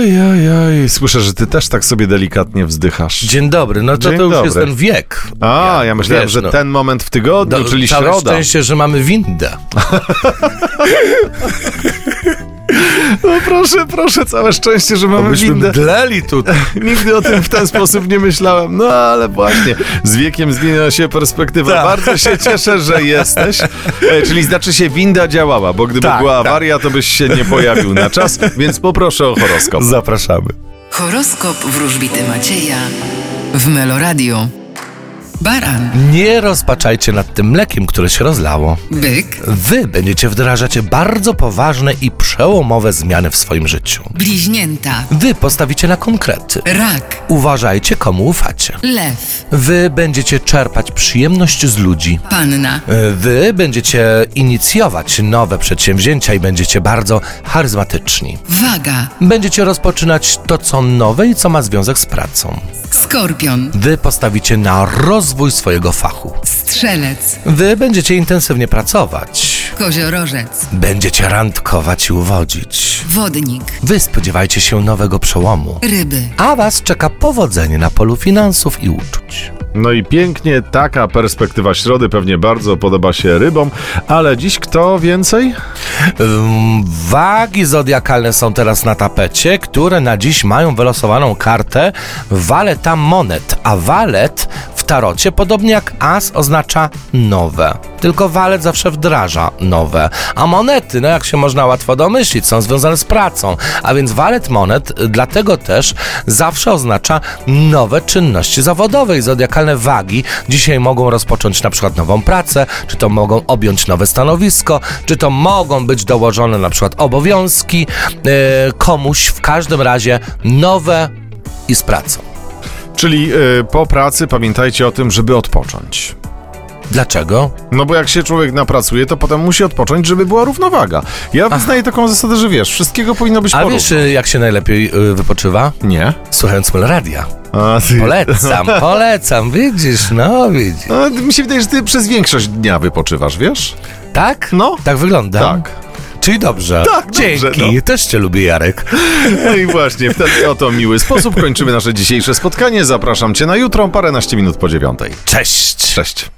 Oj, oj, oj. Słyszę, że ty też tak sobie delikatnie wzdychasz. Dzień dobry, no to Dzień to już dobry. jest ten wiek. A, ja myślałem, wiesz, że no. ten moment w tygodniu, No, czyli całe środa. szczęście, że mamy windę. No proszę, proszę, całe szczęście, że mamy Byśmy windę. mdleli tutaj. Nigdy o tym w ten sposób nie myślałem. No ale właśnie, z wiekiem zmienia się perspektywa. Tak. Bardzo się cieszę, że jesteś. E, czyli znaczy się winda działała, bo gdyby Tak, była tak. awaria, to byś się nie pojawił na czas, więc poproszę o horoskop. Zapraszamy. Horoskop wróżbity Macieja w Meloradio. Baran, Nie rozpaczajcie nad tym mlekiem, które się rozlało. byk, Wy będziecie wdrażać bardzo poważne i przełomowe zmiany w swoim życiu. bliźnięta, Wy postawicie na konkrety. rak, Uważajcie, komu ufacie. lew, Wy będziecie czerpać przyjemność z ludzi. panna, Wy będziecie inicjować nowe przedsięwzięcia i będziecie bardzo charyzmatyczni. waga, Będziecie rozpoczynać to, co nowe i co ma związek z pracą. skorpion, Wy postawicie na rozwój swojego fachu. strzelec, Wy będziecie intensywnie pracować. koziorożec, Będziecie randkować i uwodzić. wodnik, Wy spodziewajcie się nowego przełomu. ryby. A was czeka powodzenie na polu finansów i uczuć. No i pięknie, taka perspektywa środy pewnie bardzo podoba się rybom, ale dziś kto więcej? Wagi zodiakalne są teraz na tapecie, które na dziś mają wylosowaną kartę waleta monet, a walet tarocie, podobnie jak as, oznacza nowe. Tylko walet zawsze wdraża nowe, a monety, no jak się można łatwo domyślić, są związane z pracą, a więc walet monet y, dlatego też zawsze oznacza nowe czynności zawodowe i zodiakalne wagi dzisiaj mogą rozpocząć na przykład nową pracę, czy to mogą objąć nowe stanowisko, czy to mogą być dołożone na przykład obowiązki y, komuś, w każdym razie nowe i z pracą. Czyli y, po pracy pamiętajcie o tym, żeby odpocząć. Dlaczego? No bo jak się człowiek napracuje, to potem musi odpocząć, żeby była równowaga. Ja wyznaję taką zasadę, że wiesz, wszystkiego powinno być A porówno. wiesz, y, jak się najlepiej y, wypoczywa? Nie. Słuchając radia. A, ty... Polecam, polecam, widzisz, no widzisz. A, mi się wydaje, że ty przez większość dnia wypoczywasz, wiesz? Tak? No. Tak wygląda? Tak. Czyli dobrze. Tak, dobrze, Dzięki, no. też cię lubię, Jarek. No i właśnie, w ten oto miły sposób kończymy nasze dzisiejsze spotkanie. Zapraszam cię na jutro, paręnaście minut po dziewiątej. Cześć. Cześć.